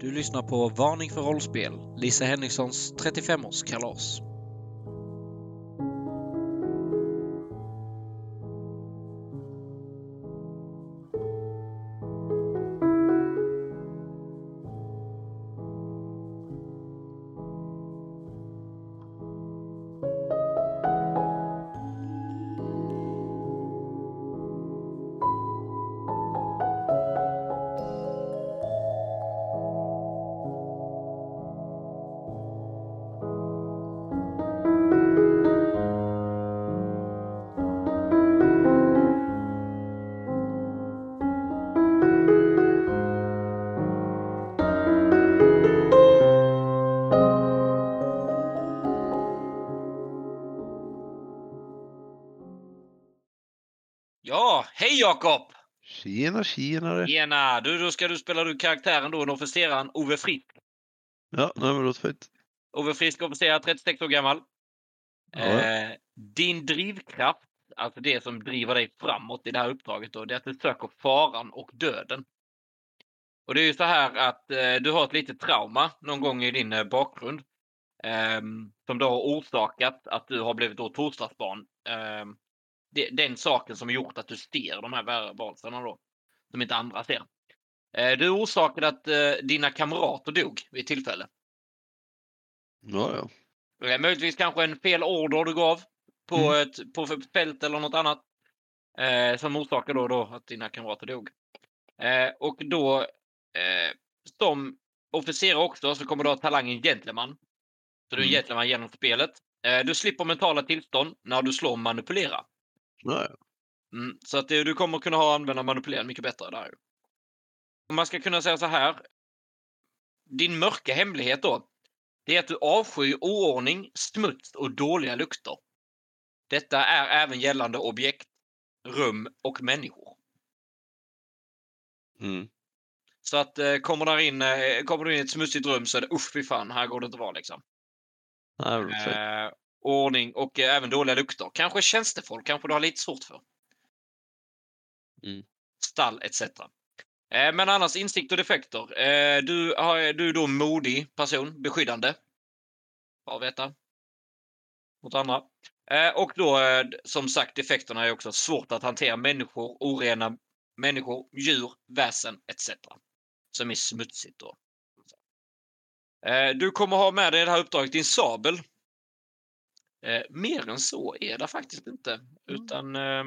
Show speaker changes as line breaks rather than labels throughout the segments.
Du lyssnar på Varning för rollspel, Lisa Henrikssons 35-årskalas.
Tjena, tjenare!
Tjena! Du, då ska du spela du karaktären då, en officeraren Ove Frisk.
Ja, nej, men låter fint.
Ove Frisk officer, 36 år gammal.
Ja.
Eh, din drivkraft, alltså det som driver dig framåt i det här uppdraget då, det är att du söker faran och döden. Och det är ju så här att eh, du har ett litet trauma någon gång i din eh, bakgrund. ehm, som då har orsakat att du har blivit då torsdagsbarn. Ehm, den saken som gjort att du ser de här varelserna då. Som inte andra ser. Eh, du orsakade att eh, dina kamrater dog vid tillfälle.
Ja, ja.
Eh, Möjligtvis kanske en fel order du gav på
Mm.
ett på ett fält eller något annat. Eh, som orsakade då, då att dina kamrater dog. Eh, och då, eh, som officer också, så kommer du ha talangen gentleman. Så du är en
Mm.
gentleman genom spelet. Eh, du slipper mentala tillstånd när du slår manipulera.
ja, ja.
Mm, så att du kommer kunna ha använda manipulera mycket bättre där. Om man ska kunna säga så här. Din mörka hemlighet då. Det är att du avskyr oordning, smuts och dåliga lukter. Detta är även gällande objekt, rum och människor.
Mm.
Så att eh, kommer, där in, eh, kommer du in i ett smutsigt rum så är det usch fy fan, här går det inte att vara liksom.
Nej.
Eh, ordning och även dåliga lukter. Kanske tjänstefolk, kanske du har lite svårt för.
Mm.
Stall etc. Eh, men annars insikt och defekter. Eh, du, du är då modig person, beskyddande. Bra att veta. Mot andra. Eh, och då som sagt defekterna är också svårt att hantera människor, orena människor, djur, väsen etc. Som är smutsigt då. Du kommer ha med dig i det här uppdraget din sabel. Mer än så är det faktiskt inte. Utan eh,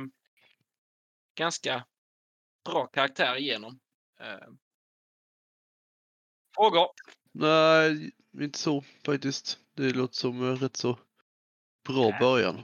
ganska bra karaktär igenom. Eh, frågor?
Nej, inte så faktiskt. Det låter som en rätt så bra
Nej.
början.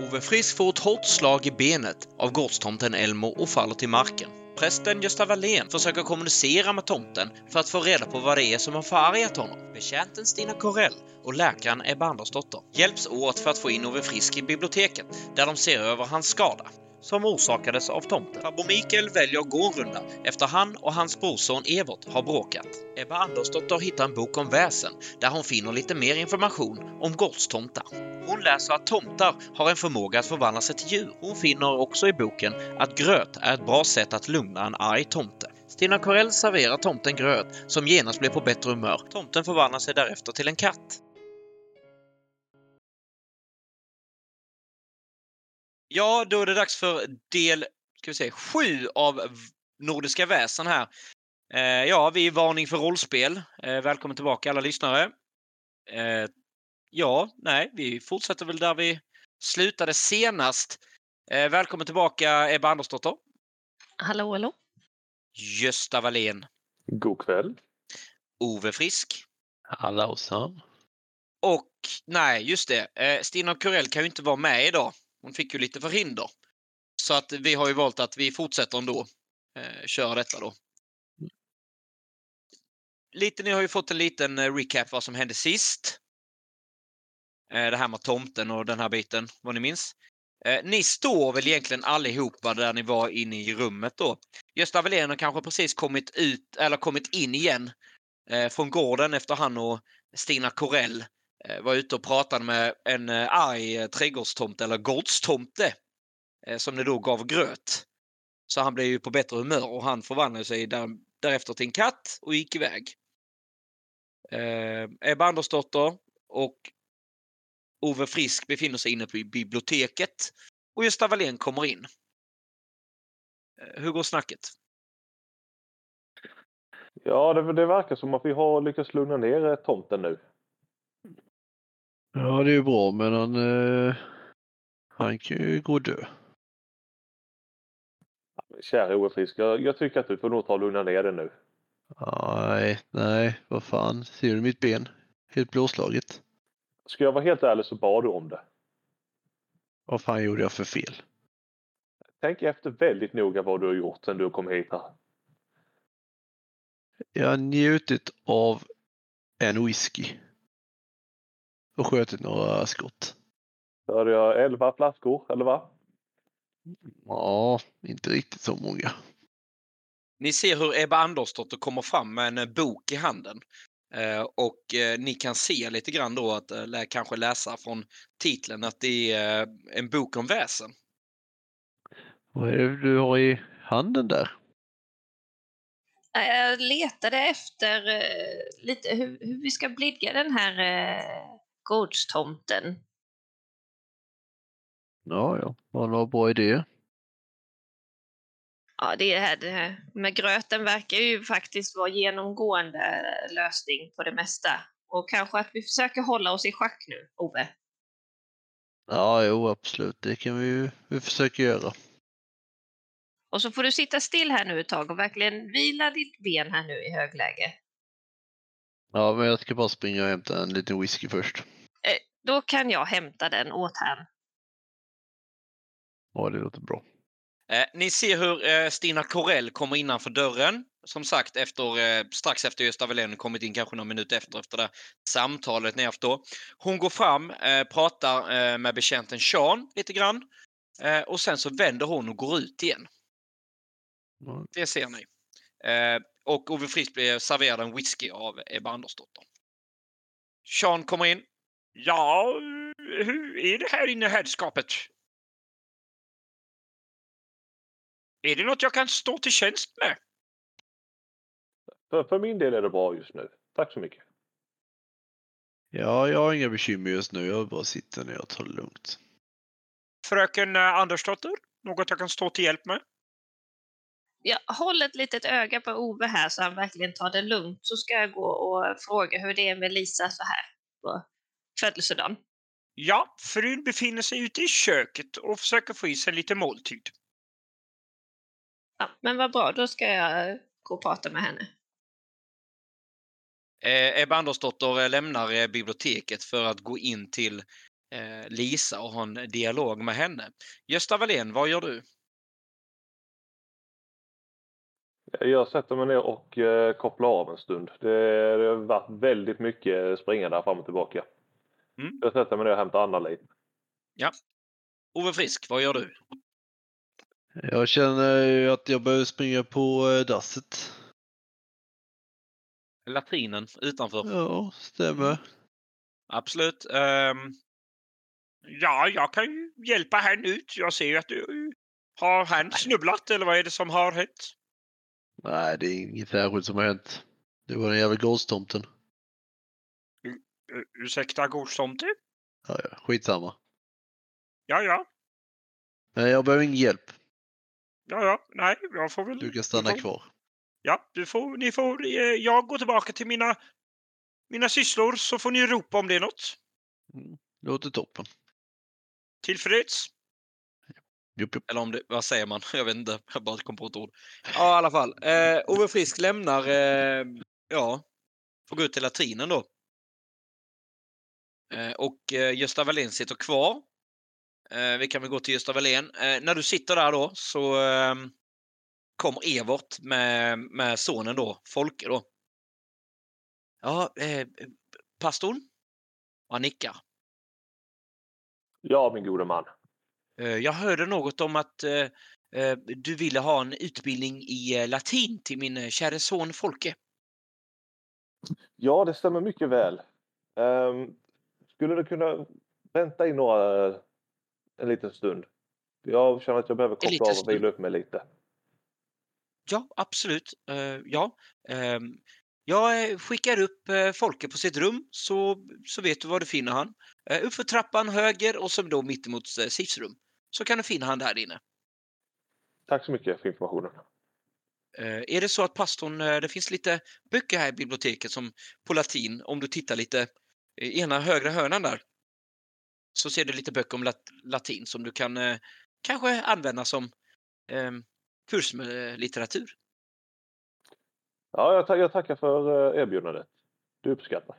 Ove Frisk får ett hårt slag i benet av gårdstomten Elmo och faller till marken. Prästen Gösta Wallén försöker kommunicera med tomten för att få reda på vad det är som har förargat honom. Betjänten Stina Corell och läkaren Ebba Andersdotter hjälps åt för att få in Ove Frisk i biblioteket där de ser över hans skada som orsakades av tomten. Farbror Mikael väljer att gå en runda efter han och hans brorson Evert har bråkat. Ebba Andersdotter hittar en bok om väsen där hon finner lite mer information om gårdstomtar. Hon läser att tomtar har en förmåga att förvandla sig till djur. Hon finner också i boken att gröt är ett bra sätt att lugna en arg tomte. Stina Corell serverar tomten gröt som genast blir på bättre humör. Tomten förvandlar sig därefter till en katt. Ja, då är det dags för del ska vi säga, sju av Nordiska väsen här. Eh, ja, vi är Varning för rollspel. Eh, välkommen tillbaka alla lyssnare. Eh, ja, nej, vi fortsätter väl där vi slutade senast. Eh, välkommen tillbaka Ebba Andersdotter.
Hallå, hallå.
Gösta Wallén.
God kväll.
Ove Frisk.
Hallå Sam.
Och nej, just det. Eh, Stina Corell kan ju inte vara med idag. Hon fick ju lite förhinder. Så att vi har ju valt att vi fortsätter ändå. Eh, köra detta då. Lite, ni har ju fått en liten eh, recap vad som hände sist. Eh, det här med tomten och den här biten, vad ni minns. Eh, ni står väl egentligen allihopa där ni var inne i rummet då. Gösta Wallén har kanske precis kommit ut, eller kommit in igen eh, från gården efter han och Stina Corell eh, Eh, var ute och pratade med en eh, arg eh, trädgårdstomte eller gårdstomte eh, som det då gav gröt. Så han blev ju på bättre humör och han förvandlade sig där, därefter till en katt och gick iväg. Eh, Ebba Andersdotter och Ove Frisk befinner sig inne på biblioteket och Gösta Wallén kommer in. Eh, hur går snacket?
Ja, det, det verkar som att vi har lyckats lugna ner eh, tomten nu.
Ja, det är ju bra, men han, eh, han kan ju gå och dö.
Kära Frisk, jag, jag tycker att du får nog ta och lugna ner dig nu.
Nej, nej, vad fan. Ser du mitt ben? Helt blåslaget.
Ska jag vara helt ärlig så bad du om det.
Vad fan gjorde jag för fel?
Tänk efter väldigt noga vad du har gjort sedan du kom hit här.
Jag har njutit av en whisky. Och skjutit några skott.
Hörde jag elva flaskor, eller va?
Ja, inte riktigt så många.
Ni ser hur Ebba Andersdotter kommer fram med en eh, bok i handen. Eh, och eh, ni kan se lite grann då att, eller kanske läsa från titeln, att det är eh, en bok om väsen.
Vad är det du har i handen där?
Jag letade efter lite hur, hur vi ska blidka den här eh, gårdstomten.
Ja, ja. Var bra idé.
Ja, det här, det här med gröten verkar ju faktiskt vara genomgående lösning på det mesta. Och kanske att vi försöker hålla oss i schack nu, Ove.
Ja, jo, absolut. Det kan vi ju vi försöka göra.
Och så får du sitta still här nu ett tag och verkligen vila ditt ben här nu i högläge.
Ja, men jag ska bara springa och hämta en liten whisky först.
Då kan jag hämta den åt han.
Ja, det låter bra.
Eh, ni ser hur eh, Stina Corell kommer innanför dörren. Som sagt, efter, eh, strax efter Gösta Wallén kommit in, kanske några minuter efter, efter det samtalet ni haft då. Hon går fram, eh, pratar eh, med betjänten Sean lite grann. Eh, och sen så vänder hon och går ut igen.
Ja.
Det ser ni. Eh, och Ove Frisk blir serverad en whisky av Ebba Andersdotter. Sean kommer in. Ja, hur är det här inne i herrskapet? Är det något jag kan stå till tjänst med?
För, för min del är det bra just nu. Tack så mycket.
Ja, jag har inga bekymmer just nu. Jag bara sitta ner och ta det lugnt.
Fröken eh, Andersdotter? Något jag kan stå till hjälp med?
Jag håller ett litet öga på Ove här så han verkligen tar det lugnt. Så ska jag gå och fråga hur det är med Lisa så här på födelsedagen.
Ja, frun befinner sig ute i köket och försöker få i sig lite måltid.
Ja, men vad bra, då ska jag gå och prata med henne.
Eh, Ebba Andersdotter eh, lämnar eh, biblioteket för att gå in till eh, Lisa och ha en dialog med henne. Gösta Wallén, vad gör du?
Jag sätter mig ner och eh, kopplar av en stund. Det, det har varit väldigt mycket springa där fram och tillbaka.
Mm.
Jag sätter mig ner och hämtar andan lite.
Ove Frisk, vad gör du?
Jag känner ju att jag behöver springa på eh, dasset.
Latrinen utanför.
Ja, stämmer.
Absolut. Ehm, ja, jag kan ju hjälpa henne ut. Jag ser ju att du har han snubblat eller vad är det som har hänt?
Nej, det är inget särskilt som har hänt. Det var den jävla gåstomten.
Uh, ursäkta gårdstomte?
Ja, ja, skitsamma.
Ja, ja.
Men jag behöver ingen hjälp.
Ja, ja. Nej, jag får väl...
Du kan stanna
får-
kvar.
Ja, du får, ni får... Eh, jag går tillbaka till mina, mina sysslor så får ni ropa om det är något.
Låter toppen.
Tillfreds?
Jupp, jupp.
Eller om det, vad säger man? Jag vet inte, jag bara kom på ett ord. Ja, i alla fall. Eh, Ove Frisk lämnar, eh, ja, får gå ut till latrinen då. Eh, och eh, Gösta Wallén sitter kvar. Eh, vi kan väl gå till Gösta Wallén. När du sitter där då så eh, kommer Evert med, med sonen då, Folke då. Ja, eh, pastorn? Han nickar.
Ja, min gode man.
Jag hörde något om att eh, du ville ha en utbildning i latin till min käre son Folke.
Ja, det stämmer mycket väl. Ehm, skulle du kunna vänta in några, en liten stund? Jag känner att jag behöver koppla av och vila upp mig lite.
ja, absolut. Eh, ja. Ehm, jag eh, skickar upp eh, Folke på sitt rum så, så vet du var du finner han. Uh, uppför trappan höger och så då mittemot uh, Sifs rum. Så kan du finna han där inne.
Tack så mycket för informationen.
Uh, är det så att pastorn, det finns lite böcker här i biblioteket som på latin, om du tittar lite i ena högra hörnan där, så ser du lite böcker om lat latin som du kan kanske använda som ehm, kurs med litteratur.
Ja, jag, ta jag tackar för erbjudandet. Du uppskattar.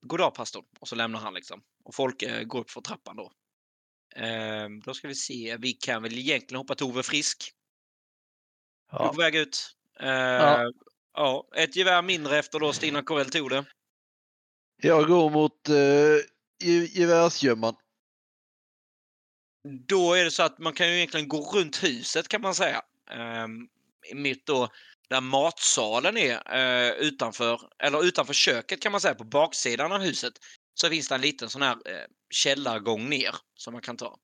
God dag pastorn. Och så lämnar han liksom. Och folk eh, går upp för trappan då. Eh, då ska vi se. Vi kan väl egentligen hoppa till Ove Frisk. Ja. Du är på väg ut. Eh, ja. ja. Ett gevär mindre efter då Stina Corell tog det.
Jag går mot eh, gevärsgömman.
Då är det så att man kan ju egentligen gå runt huset kan man säga. Eh, mitt då där matsalen är eh, utanför, eller utanför köket kan man säga, på baksidan av huset, så finns det en liten sån här eh, källargång ner som man kan ta.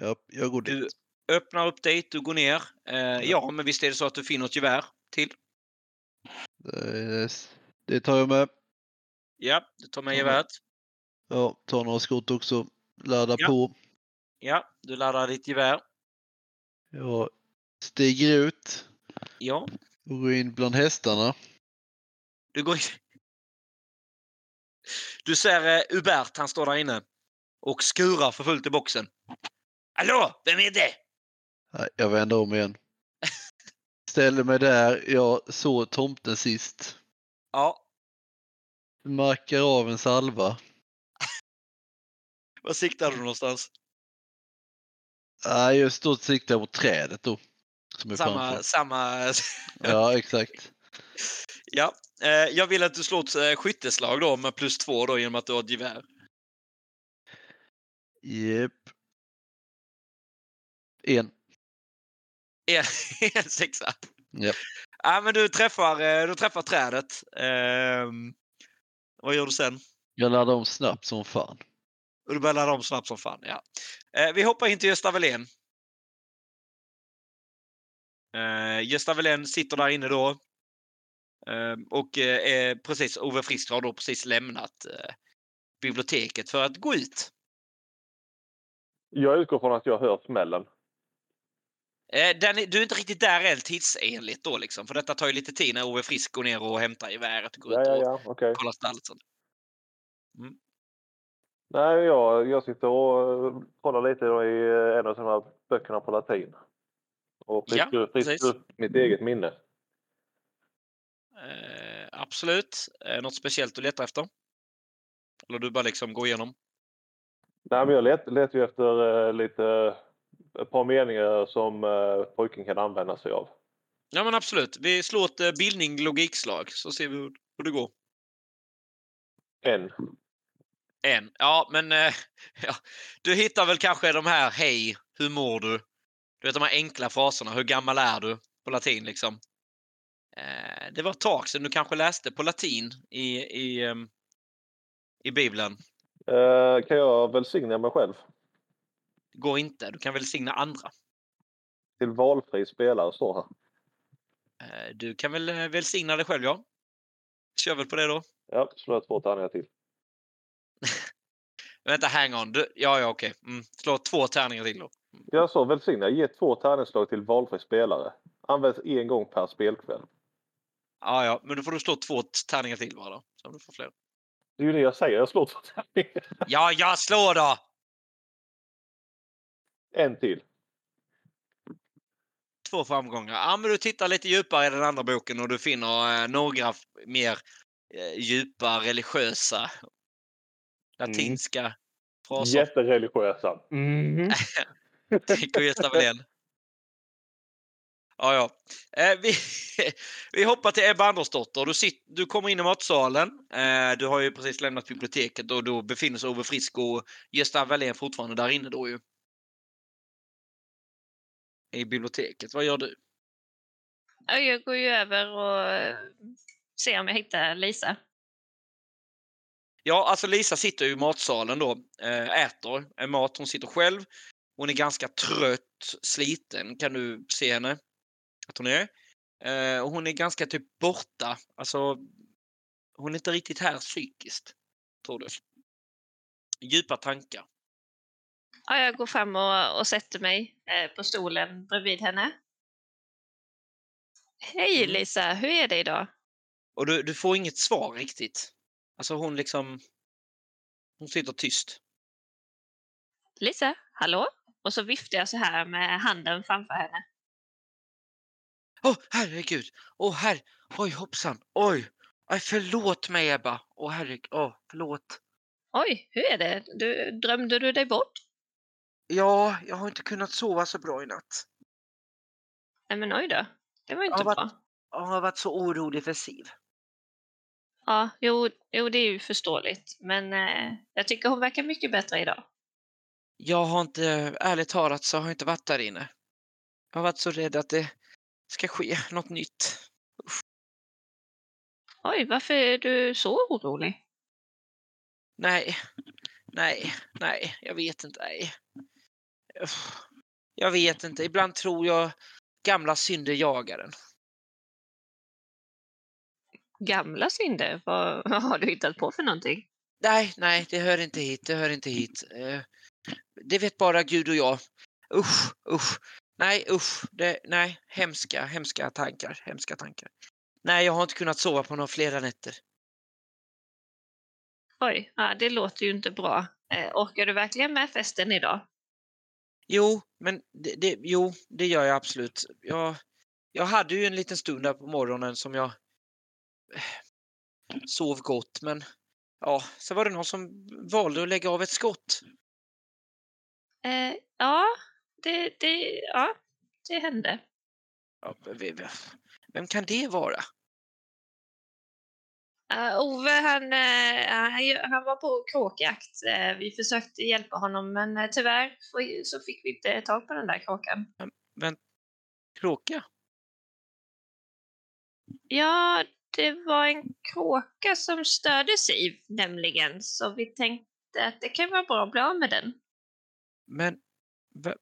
Ja, jag går dit.
Du öppnar upp dit, du går ner. Eh, ja. ja. men visst är det så att du finner ett gevär till?
Det, det tar jag med.
Ja, du tar med geväret.
Ja, tar några skott också. Laddar ja. på.
Ja, du laddar ditt gevär.
Jag stiger ut.
Ja.
Och gå in bland hästarna.
Du går in... Du ser uh, Hubert, han står där inne och skurar för fullt i boxen. Hallå, vem är det?
Jag vänder om igen. Ställer mig där jag såg tomten sist.
Ja.
Markar av en salva.
Var siktar du någonstans?
Nej, just då siktar jag mot trädet då.
samma, samma...
ja, exakt.
Ja, eh, jag vill att du slår ett eh, skytteslag då med plus två då genom att du har ett gevär.
Jep. En.
En, en sexa.
Japp.
Ja, men du träffar, eh, du träffar trädet. Eh, vad gör du sen?
Jag laddar om snabbt som fan.
Och du börjar ladda om snabbt som fan, ja. Eh, vi hoppar in till Gösta Welén. Eh, Gösta Welén sitter där inne då. Eh, och eh, precis, Ove Frisk har då precis lämnat eh, biblioteket för att gå ut.
Jag utgår från att jag hör smällen.
Eh, den, du är inte riktigt där än tidsenligt då liksom. För detta tar ju lite tid när Ove Frisk går ner och hämtar geväret och går
ja,
ut och
ja, ja. Okay.
kollar stallet. Mm.
Nej, jag, jag sitter och eh, kollar lite i eh, en av de här böckerna på latin. Och friskar ja, upp mitt eget minne.
Eh, absolut. Eh, något speciellt du letar efter? Eller du bara liksom går igenom?
Nej, men jag letar, letar ju efter eh, lite ett par meningar som eh, pojken kan använda sig av.
Ja, men absolut. Vi slår ett eh, bildning logikslag så ser vi hur, hur det går.
En.
En. Ja, men eh, ja, du hittar väl kanske de här hej, hur mår du? Du vet de här enkla fraserna. Hur gammal är du? På latin liksom. Eh, det var ett tag sedan du kanske läste på latin i, i, um, i Bibeln.
Eh, kan jag välsigna mig själv?
Det går inte. Du kan välsigna andra.
Till valfri spelare står här.
Eh, du kan väl eh, välsigna dig själv, ja. Kör väl på det då.
Ja, slå två tärningar till.
Vänta, hang on. Du, ja, ja, okej. Mm. Slå två tärningar till då.
Jag sa välsigna. Ge två tärningsslag till valfri spelare. Används en gång per spelkväll.
Ja, ja, men då får du slå två tärningar till bara då. Så du får fler.
Det är ju det jag säger. Jag slår två tärningar.
Ja, jag slår då!
En till.
Två framgångar. Ja, men du tittar lite djupare i den andra boken och du finner eh, några mer eh, djupa religiösa latinska mm. fraser.
Jättereligiösa. Mm.
Tänker Gösta Welén. Ja, ja. Eh, vi, vi hoppar till Ebba Andersdotter. Du, sitter, du kommer in i matsalen. Eh, du har ju precis lämnat biblioteket och då befinner sig Ove Frisk och Gösta Wallén fortfarande där inne då ju. I biblioteket. Vad gör du?
Jag går ju över och eh, ser om jag hittar Lisa.
Ja, alltså Lisa sitter ju i matsalen då, äh, äter en mat. Hon sitter själv Hon är ganska trött, sliten kan du se henne. Att hon är. Eh, hon är ganska typ borta. Alltså, hon är inte riktigt här psykiskt. Tror du. Djupa tankar.
Ja, jag går fram och, och sätter mig eh, på stolen bredvid henne. Hej
Mm.
Lisa, hur är det idag?
Och du, du får inget svar riktigt. Alltså hon liksom... Hon sitter tyst.
Lisa, hallå? Och så viftar jag så här med handen framför henne.
Åh, oh, herregud! Åh, oh, herre... Oj, hoppsan! Oj! Aj, förlåt mig, Ebba! Åh, oh, herregud! Åh, oh, förlåt!
Oj, hur är det? Du, drömde du dig bort?
Ja, jag har inte kunnat sova så bra i natt.
Nej men oj då. Det var inte
Ja, vad-
bra.
Jag har varit så orolig för Siv.
Ja, jo, jo, det är ju förståeligt. Men eh, jag tycker hon verkar mycket bättre idag.
Jag har inte, ärligt talat, så har jag inte varit där inne. Jag har varit så rädd att det ska ske något nytt.
Oj, varför är du så orolig?
Nej, nej, nej, jag vet inte. Nej. Jag vet inte. Ibland tror jag gamla synder jagar en.
Gamla synder? Vad, vad har du hittat på för någonting?
Nej, nej, det hör inte hit. Det hör inte hit. Eh, Det vet bara Gud och jag. Usch, usch. Nej, usch. Det, nej, hemska, hemska tankar. Hemska tankar. Nej, jag har inte kunnat sova på några flera nätter.
Oj, ja, det låter ju inte bra. Eh, orkar du verkligen med festen idag?
Jo, men det, det, jo, det gör jag absolut. Jag, jag hade ju en liten stund där på morgonen som jag eh, sov gott, men ja, så var det någon som valde att lägga av ett skott.
Eh, ja, det, det, ja, det hände.
Ja, vem kan det vara?
Uh, Ove han, eh, han, var på kråkjakt. Eh, vi försökte hjälpa honom men tyvärr så fick vi inte tag på den där kråkan.
Kråka?
Ja, det var en kråka som störde Siv nämligen så vi tänkte att det kan vara bra att bli av med den.
Men va,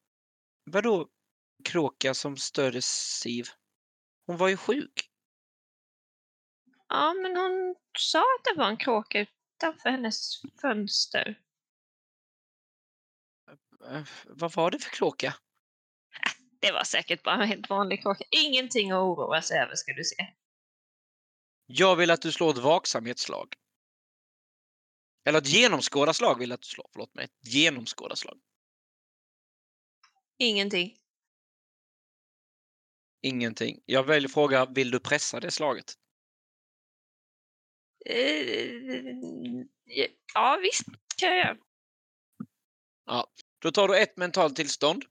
vadå kråka som störde Siv? Hon var ju sjuk.
Ja, men hon sa att det var en kråka utanför hennes fönster.
Eh, Vad var det för kråka?
Det var säkert bara en helt vanlig kråka. Ingenting att oroa sig över ska du se.
Jag vill att du slår ett vaksamhetsslag. Eller ett genomskådarslag vill jag att du slår. Förlåt mig. Ett genomskådarslag.
Ingenting.
Ingenting. Jag väljer fråga, vill du pressa det slaget?
Eh, ja, visst kan jag göra.
Då tar du ett mentalt tillstånd.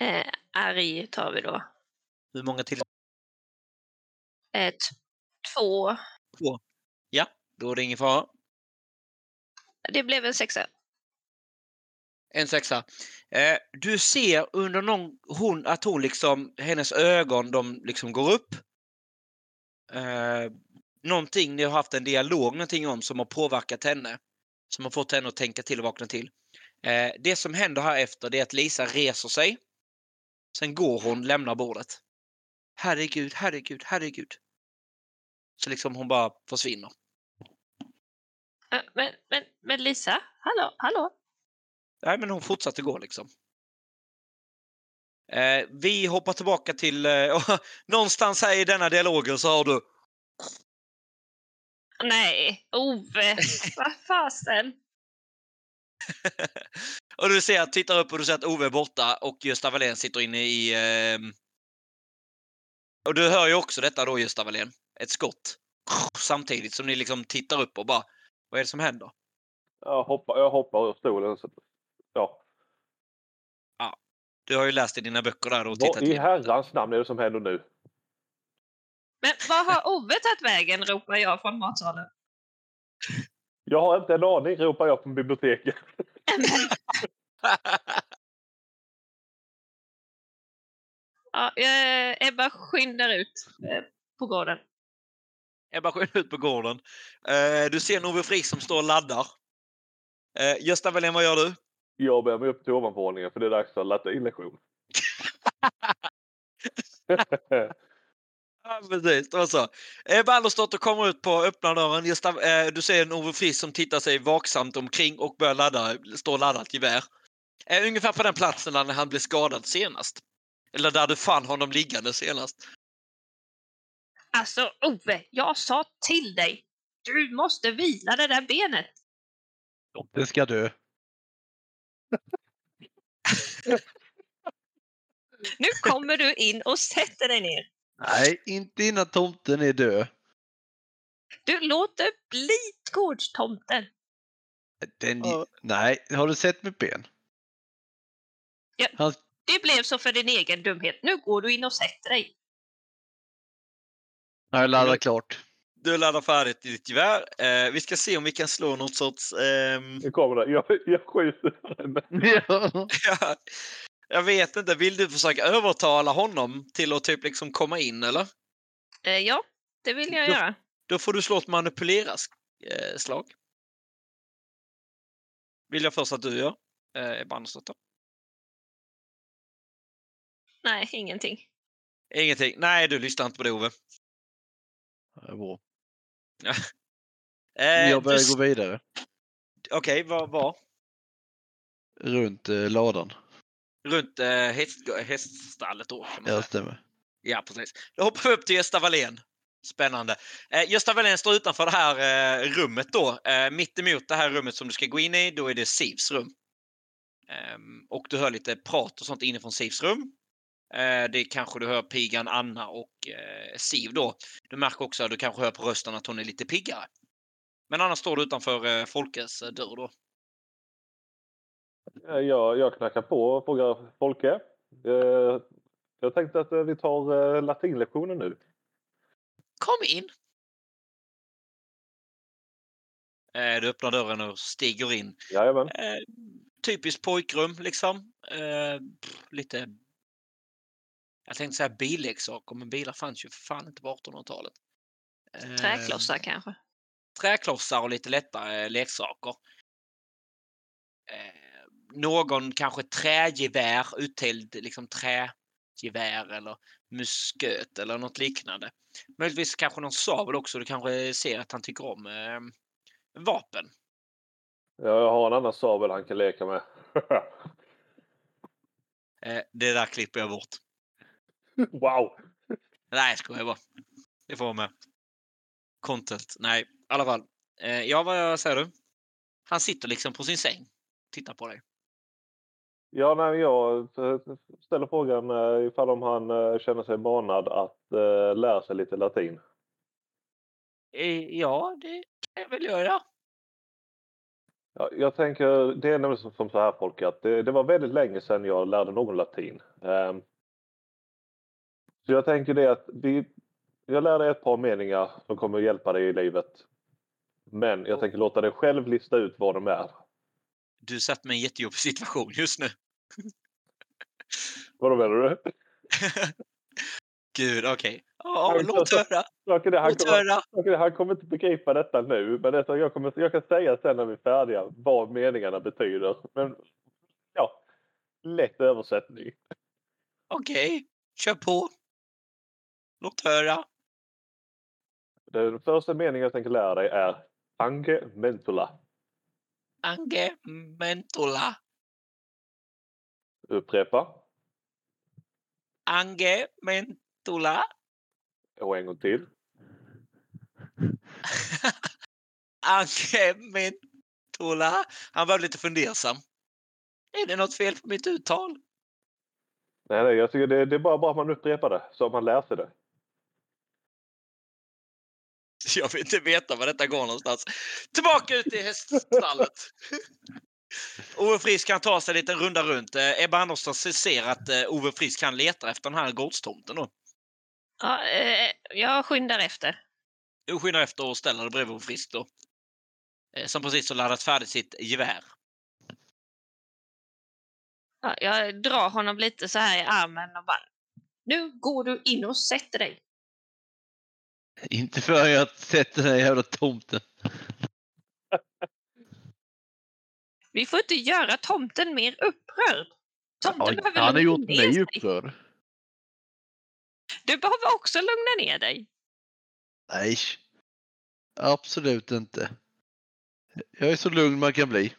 Eh, arg tar vi då.
Hur många till?
Eh, t- två.
Ja, då är det ingen fara.
Det blev en sexa.
En sexa. Eh, du ser under någon, hon, att hon liksom, hennes ögon de liksom går upp. Eh, någonting ni har haft en dialog någonting om som har påverkat henne. Som har fått henne att tänka till och vakna till. Eh, det som händer här efter det är att Lisa reser sig. Sen går hon, lämnar bordet. Herregud, herregud, herregud. Så liksom hon bara försvinner.
Eh, men, men, men Lisa, hallå, hallå?
Nej, men hon fortsatte gå liksom. Eh, vi hoppar tillbaka till... Eh, någonstans här i denna dialogen så har du...
Nej, Ove, vad fasen?
och du ser, tittar upp och du ser att Ove är borta och Gösta Wallén sitter inne i... ehm, Och du hör ju också detta då, Gösta Wallén. Ett skott. Samtidigt som ni liksom tittar upp och bara... Vad är det som händer?
Jag hoppar, jag hoppar ur stolen. Så, ja.
Du har ju läst i dina böcker där och
Vad
tittat
i
igenom.
herrans namn är det som händer nu?
Men vad har Ove tagit vägen, ropar jag från matsalen.
Jag har inte en aning, ropar jag från biblioteket.
Ja, eh, Ebba skyndar ut eh, på gården.
Ebba skjuter ut på gården. Eh, du ser Ove Friis som står och laddar. Eh, Gösta Wallén, vad gör du?
Jag bär mig upp till ovanvåningen för det är dags för latinlektion.
Ja, precis. Det var så. Eh, Ballersdotter kommer ut på öppna dörren. Just, eh, du ser en Ove Frisk som tittar sig vaksamt omkring och börjar ladda, stå laddat gevär. Eh, ungefär på den platsen där han blev skadad senast. Eller där du fann honom liggande senast.
Alltså Ove, jag sa till dig. Du måste vila det där benet.
Den ska dö.
Nu kommer du in och sätter dig ner.
Nej, inte innan tomten är död.
Du låter bli gårdstomten.
Den,
Ja.
Nej, har du sett mitt ben?
Ja.
Han,
Det blev så för din egen dumhet. Nu går du in och sätter dig.
jag laddat klart.
Du laddar färdigt ditt gevär. Eh, vi ska se om vi kan slå något sorts... ehm,
Nu kommer det. Jag, jag skjuter.
Ja.
Ja, jag vet inte, vill du försöka övertala honom till att typ liksom komma in eller?
Eh, ja, det vill jag
Då-
göra.
Då får du slå ett manipulera-slag. Vill jag först att du gör, eh.
Nej, ingenting.
Ingenting. Nej, du lyssnar inte på det Ove.
Det är bra.
Eh,
Jag börjar
du-
gå vidare.
Okej, vad var?
Runt eh, ladan.
Runt eh, häst, häststallet då. Kan man
Ja, stämmer.
Ja, precis. Då hoppar vi upp till Gösta Wallén. Spännande. Eh, Gösta Wallén står utanför det här eh, rummet då. Eh, mitt emot det här rummet som du ska gå in i, då är det Sivs rum. Ehm, och du hör lite prat och sånt inifrån Sivs rum. Eh, det kanske du hör pigan Anna och eh, Siv då. Du märker också att du kanske hör på rösten att hon är lite piggare. Men annars står du utanför eh, Folkes eh, dörr då.
Eh, Jag, jag knackar på och frågar Folke. Eh, Jag tänkte att eh, vi tar latinlektionen nu.
Kom in! Du öppnar dörren och stiger in.
Jajamän.
Typiskt pojkrum liksom. Lite... Jag tänkte säga billeksaker, men bilar fanns ju för fan inte på 1800-talet. Eh,
Träklossar kanske.
Träklossar och lite lätta eh, leksaker. Någon kanske trägevär, uttälld liksom trägevär eller musköt eller något liknande. Möjligtvis kanske någon sabel också. Du kanske ser att han tycker om eh, vapen.
Jag har en annan sabel han kan leka med.
Eh, det där klipper jag bort.
wow!
Nej, jag skojar bara. Det får vara med. Content. Nej, i alla fall. Eh, ja, vad säger du? Han sitter liksom på sin säng. Tittar på dig.
Ja, nej, jag eh, ställer frågan eh, ifall om han eh, känner sig manad att lära sig lite latin.
Ja, det kan jag väl göra.
Ja, jag tänker, det är nämligen som- som så här folk att det, det var väldigt länge sedan jag lärde någon latin. Ehm, så jag tänker det att vi, jag lär dig ett par meningar som kommer att hjälpa dig i livet. Men jag tänker låta dig själv lista ut vad de är.
Du satt med en jättejobbig situation just nu.
Vad menar du?
Gud, okej. Ja,
Men
låt höra.
Saken är, han, kommer, han kommer inte begripa detta nu. Men det jag, kommer, jag kan säga sen när vi är färdiga vad meningarna betyder. Men ja, lätt översättning.
Okej, kör på. Låt höra.
Den första meningen jag tänker lära dig är Ange mentula.
Ange mentola.
Upprepa.
Ange mentola.
Och en gång till.
Ange mentola. Han var lite fundersam. Är det något fel på mitt uttal?
Nej, nej, jag tycker det, det är bara bra att man upprepar det så man lär sig det.
Jag vill inte veta var detta går någonstans. Tillbaka ut i häststallet. Ove Frisk kan ta sig en liten runda runt. Eh, Ebba Andersson ser att eh, Ove Frisk kan leta efter den här gårdstomten då.
Ja, eh, jag skyndar efter.
Du skyndar efter och ställer dig bredvid Ove Frisk då. Eh, Som precis har laddat färdigt sitt gevär.
Ja, jag drar honom lite så här i armen och bara Nu går du in och sätter dig.
Inte för jag sätter den här jävla tomten.
Vi får inte göra tomten mer upprörd. Tomten
Ja,
behöver
han har gjort mig upprörd.
Du behöver också lugna ner dig.
Nej, absolut inte. Jag är så lugn man kan bli.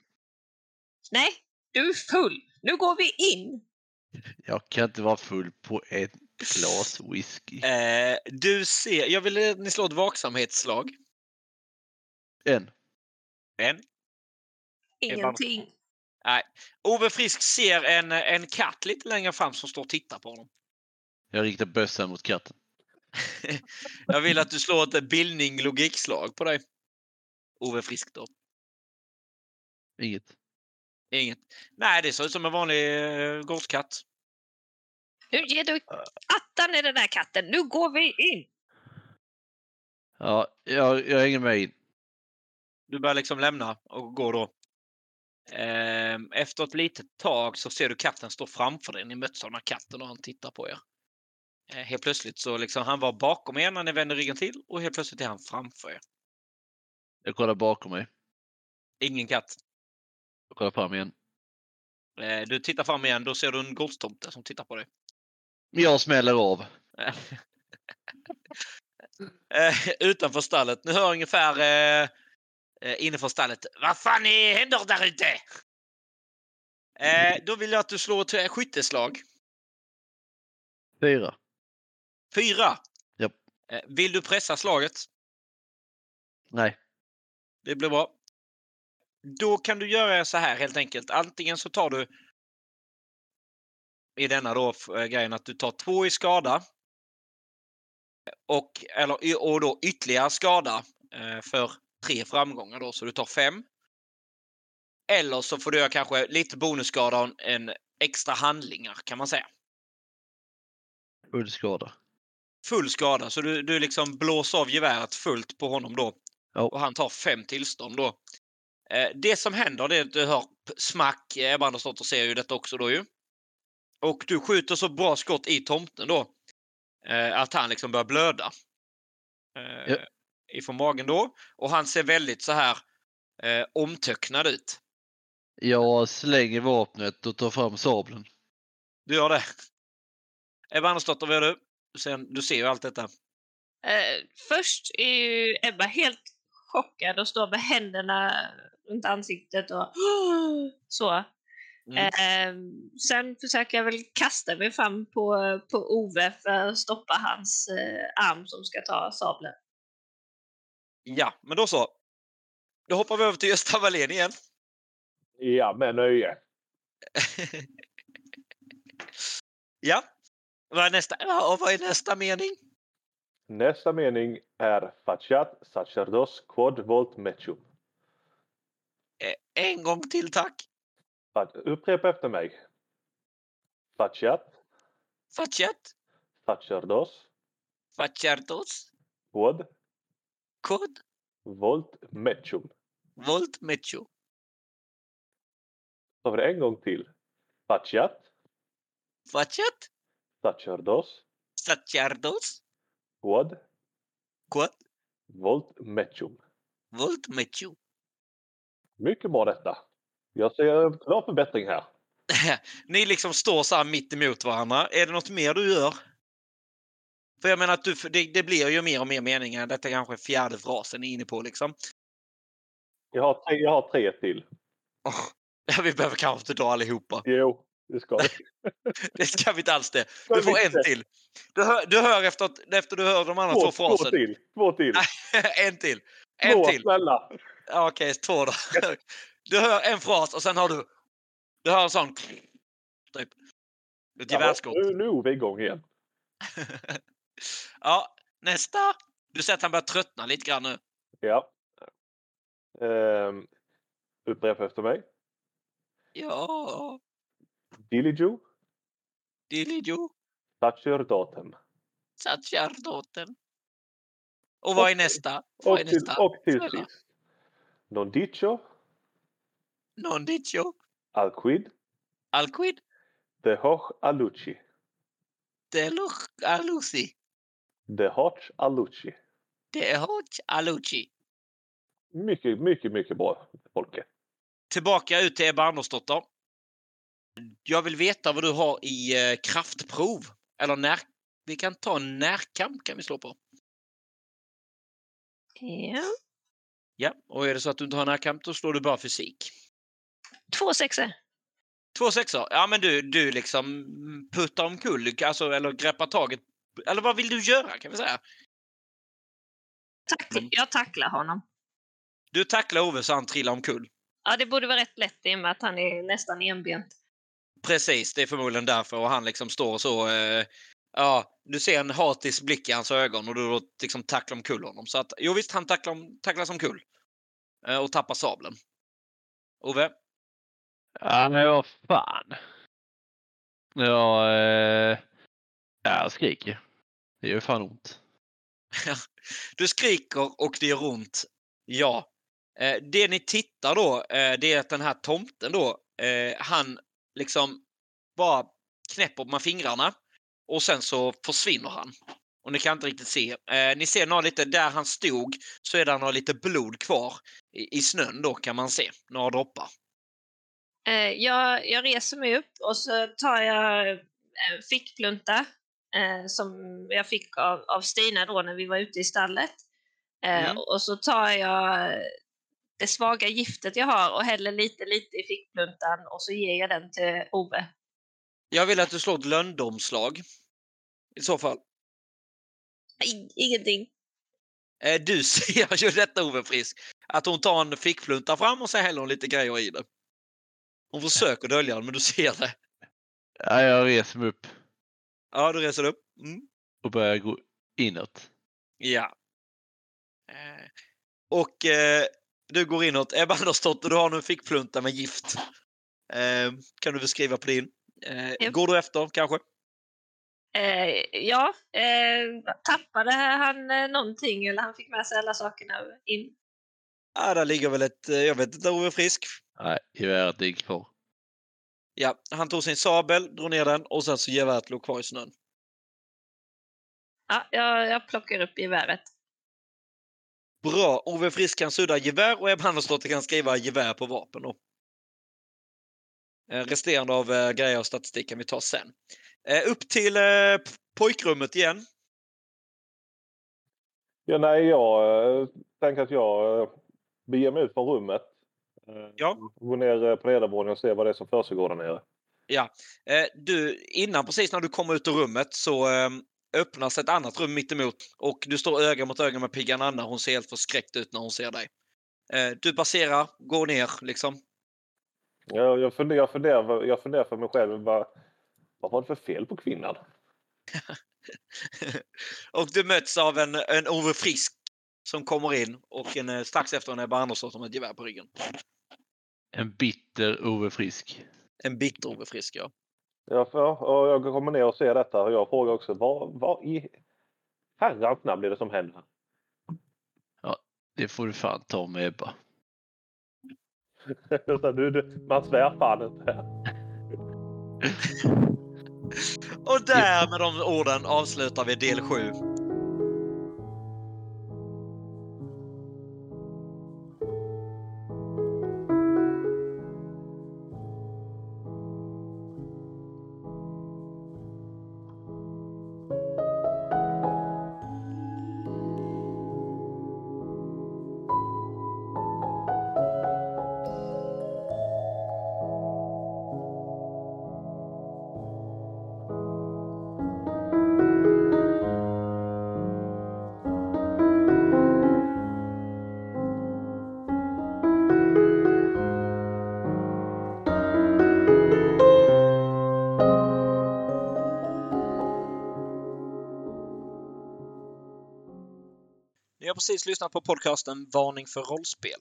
Nej, du är full. Nu går vi in.
Jag kan inte vara full på ett glas whisky.
Eh, du ser, jag vill att ni slår ett vaksamhetsslag.
En.
En.
Ingenting.
Ove Frisk ser en, en katt lite längre fram som står och tittar på honom.
Jag riktar bössan mot katten.
jag vill att du slår ett bildning logikslag på dig. Ove Frisk då.
Inget.
Inget. Nej, det ser ut som en vanlig uh, gårdskatt.
Nu ger du attan i den där katten. Nu går vi in.
Ja, jag, jag hänger med in.
Du börjar liksom lämna och gå då. Ehm, Efter ett litet tag så ser du katten stå framför dig. Ni möts av den här katten och han tittar på er. Eh, Helt plötsligt så liksom han var bakom er när ni vände ryggen till och helt plötsligt är han framför er.
Jag kollar bakom mig.
Ingen katt.
Jag kollar fram igen.
Eh, Du tittar fram igen, då ser du en gårdstomte som tittar på dig.
Jag smäller av.
Eh, Utanför stallet. Ni hör ungefär eh, eh, inifrån stallet. Vad fan är, händer där ute? Eh, då vill jag att du slår ett eh, skytteslag.
Fyra.
Fyra.
Japp.
Eh, Vill du pressa slaget?
Nej.
Det blir bra. Då kan du göra så här helt enkelt. Antingen så tar du i denna då eh, grejen att du tar två i skada. Och, eller, och då ytterligare skada eh, för tre framgångar då, så du tar fem. Eller så får du göra kanske lite bonusskada och en extra handlingar kan man säga.
Full skada.
Full skada, så du, du liksom blåser av geväret fullt på honom då.
Ja.
Och han tar fem tillstånd då. Eh, det som händer det är att du hör smack. Ebba och ser ju detta också då ju. Och du skjuter så bra skott i tomten då. Eh, att han liksom börjar blöda. Eh,
Ja.
Ifrån magen då. Och han ser väldigt så här eh, omtöcknad ut.
Jag slänger vapnet och tar fram sabeln.
Du gör det. Ebba Andersdotter, vad gör du? Ser, du ser ju allt detta.
Eh, först är ju Ebba helt chockad och står med händerna runt ansiktet och så.
Mm.
Eh, sen försöker jag väl kasta mig fram på, på Ove för att stoppa hans eh, arm som ska ta sabeln.
Ja, men då så. Då hoppar vi över till Gösta Wallén igen.
Ja, med nöje.
ja. Vad är nästa, vad är nästa mening?
Nästa mening är Fachat sacerdos quod volt mecium.
Eh, En gång till tack.
Upprepa efter mig. Fachat
Facet.
sacerdos
Facertos.
quod
Kod.
volt mecium.
Volt mecho.
Så var det en gång till. Fachat
Facet.
sacerdos
Sacerdos.
quod
Kod.
volt mecium.
Volt mecho.
Mycket bra detta. Jag ser en klar förbättring här.
Ni liksom står så här mitt emot varandra. Är det något mer du gör? För jag menar att du, det, det blir ju mer och mer meningar. Detta är kanske fjärde frasen ni är inne på liksom.
Jag har tre, jag har tre till.
Ja, vi behöver kanske inte dra allihopa.
Jo, det ska vi.
Det ska vi inte alls det. Du får en till. Du hör, du hör efter, att, efter du hör de andra två,
Två, två
frasen.
till. Två till.
en till. En
Två,
till.
snälla.
Okej, två då. Du hör en fras och sen har du... Du hör en sån... Typ. Ett gevärsskott.
Nu, nu är vi igång igen.
ja, nästa. Du ser att han börjar tröttna lite grann nu.
Ja. Um, upprepa efter mig.
Ja,
Diligio
Dilijo,
sacerdotem.
sacerdoten. Och vad är nästa? Vad
Och
är
till,
nästa?
och till
Snälla.
sist. Non dicio
Non dicio,
alquid
alquid,
de hoc aluci.
deluch aluci,
De hoc aluci.
dehoch aluci.
Mycket, mycket, mycket bra Folke.
tillbaka ut till Ebba Andersdotter. Jag vill veta vad du har i eh, kraftprov. Eller när... Vi kan ta en närkamp kan vi slå på.
Ja.
Ja, och är det så att du inte har närkamp då slår du bara fysik.
Två sexor.
Två sexor. Ja, men du, du liksom puttar omkull, alltså, eller greppar taget. Eller vad vill du göra kan vi säga?
Tack,
Men-
Jag tacklar honom.
Du tacklar Ove så han trillar omkull.
Ja, det borde vara rätt lätt i och med att han är nästan enbent.
Precis, det är förmodligen därför och han liksom står så. Eh, ja, du ser en hatisk blick i hans ögon och du då liksom tacklar omkull honom. Så att jo visst, han tacklar, tacklas omkull. Eh, och tappar sabeln. Ove?
Ja, men vad fan. Ja, eh, ja, jag skriker. Det gör fan ont.
Du skriker och det gör ont. Ja. Eh, det ni tittar då, eh, det är att den här tomten då, eh, han liksom bara knäpper med fingrarna och sen så försvinner han. Och ni kan inte riktigt se. Eh, ni ser några lite, där han stod så är det några lite blod kvar i, i snön då kan man se. Några droppar.
Eh, jag, jag reser mig upp och så tar jag eh, fickplunta eh, som jag fick av, av Stina då när vi var ute i stallet. Eh,
Mm.
Och så tar jag det svaga giftet jag har och häller lite, lite i fickpluntan och så ger jag den till Ove.
Jag vill att du slår ett löndomslag. I så fall.
Ingenting.
Eh, Du ser ju detta Ove Frisk, att hon tar en fickplunta fram och så häller hon lite grejer i det. Hon försöker dölja det, men du ser det.
Ja, jag reser mig upp
Ja, du reser upp. Mm.
och börjar gå inåt.
Ja. Eh, Och eh, du går inåt. Ebba Andersdotter, du har nu en fickplunta med gift. Eh, kan du beskriva på din? Eh,
Japp.
Går du efter kanske?
Eh, ja, eh, tappade han eh, någonting eller han fick med sig alla sakerna in?
Ja, där ligger väl ett, jag vet inte, Ove Frisk.
Nej, geväret ligger kvar.
Ja, han tog sin sabel, drog ner den och sen så geväret låg kvar i snön.
Ja, jag, jag plockar upp geväret.
Bra! Ove Frisk kan sudda gevär och Ebba Andersdotter kan skriva gevär på vapen. Då. Eh, Resterande av eh, grejer och statistik kan vi ta sen. Eh, Upp till eh, pojkrummet igen.
Ja, nej, jag eh, tänker att jag eh, beger mig ut från rummet.
Ja.
Går ner eh, på nedervåningen och ser vad det är som försiggår där nere.
Eh, Du, innan precis när du kommer ut ur rummet så eh, öppnas ett annat rum mitt emot och du står öga mot öga med Piggan Anna. Hon ser helt förskräckt ut när hon ser dig. Du passerar, går ner liksom.
Jag, jag, funderar, jag, funderar, jag funderar för mig själv. Vad, vad var det för fel på kvinnan?
och du möts av en, en Ove Frisk som kommer in och en, eh, strax efter en Ebba Andersson med ett gevär på ryggen.
En bitter Ove Frisk.
En bitter Ove Frisk, ja.
Ja, för, och jag kommer ner och ser detta och jag frågar också vad, vad i herrans namn är det som händer?
Det får du fan ta med Ebba.
Du, du, man svär fan inte.
Och där med de orden avslutar vi del 7. Har precis lyssnat på podcasten Varning för rollspel.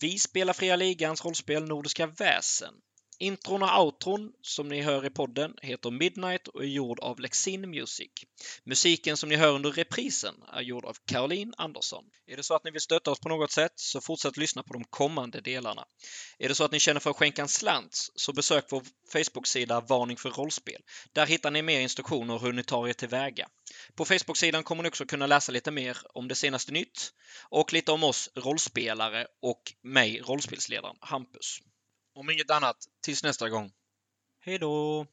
Vi spelar Fria Ligans rollspel Nordiska väsen. Intron och outron som ni hör i podden heter Midnight och är gjord av Lexin Music. Musiken som ni hör under reprisen är gjord av Caroline Andersson. Är det så att ni vill stötta oss på något sätt så fortsätt lyssna på de kommande delarna. Är det så att ni känner för att skänka en slant så besök vår Facebook-sida Varning för rollspel. Där hittar ni mer instruktioner hur ni tar er tillväga. På Facebook-sidan kommer ni också kunna läsa lite mer om det senaste nytt och lite om oss rollspelare och mig, rollspelsledaren Hampus. Om inget annat, tills nästa gång. Hej då!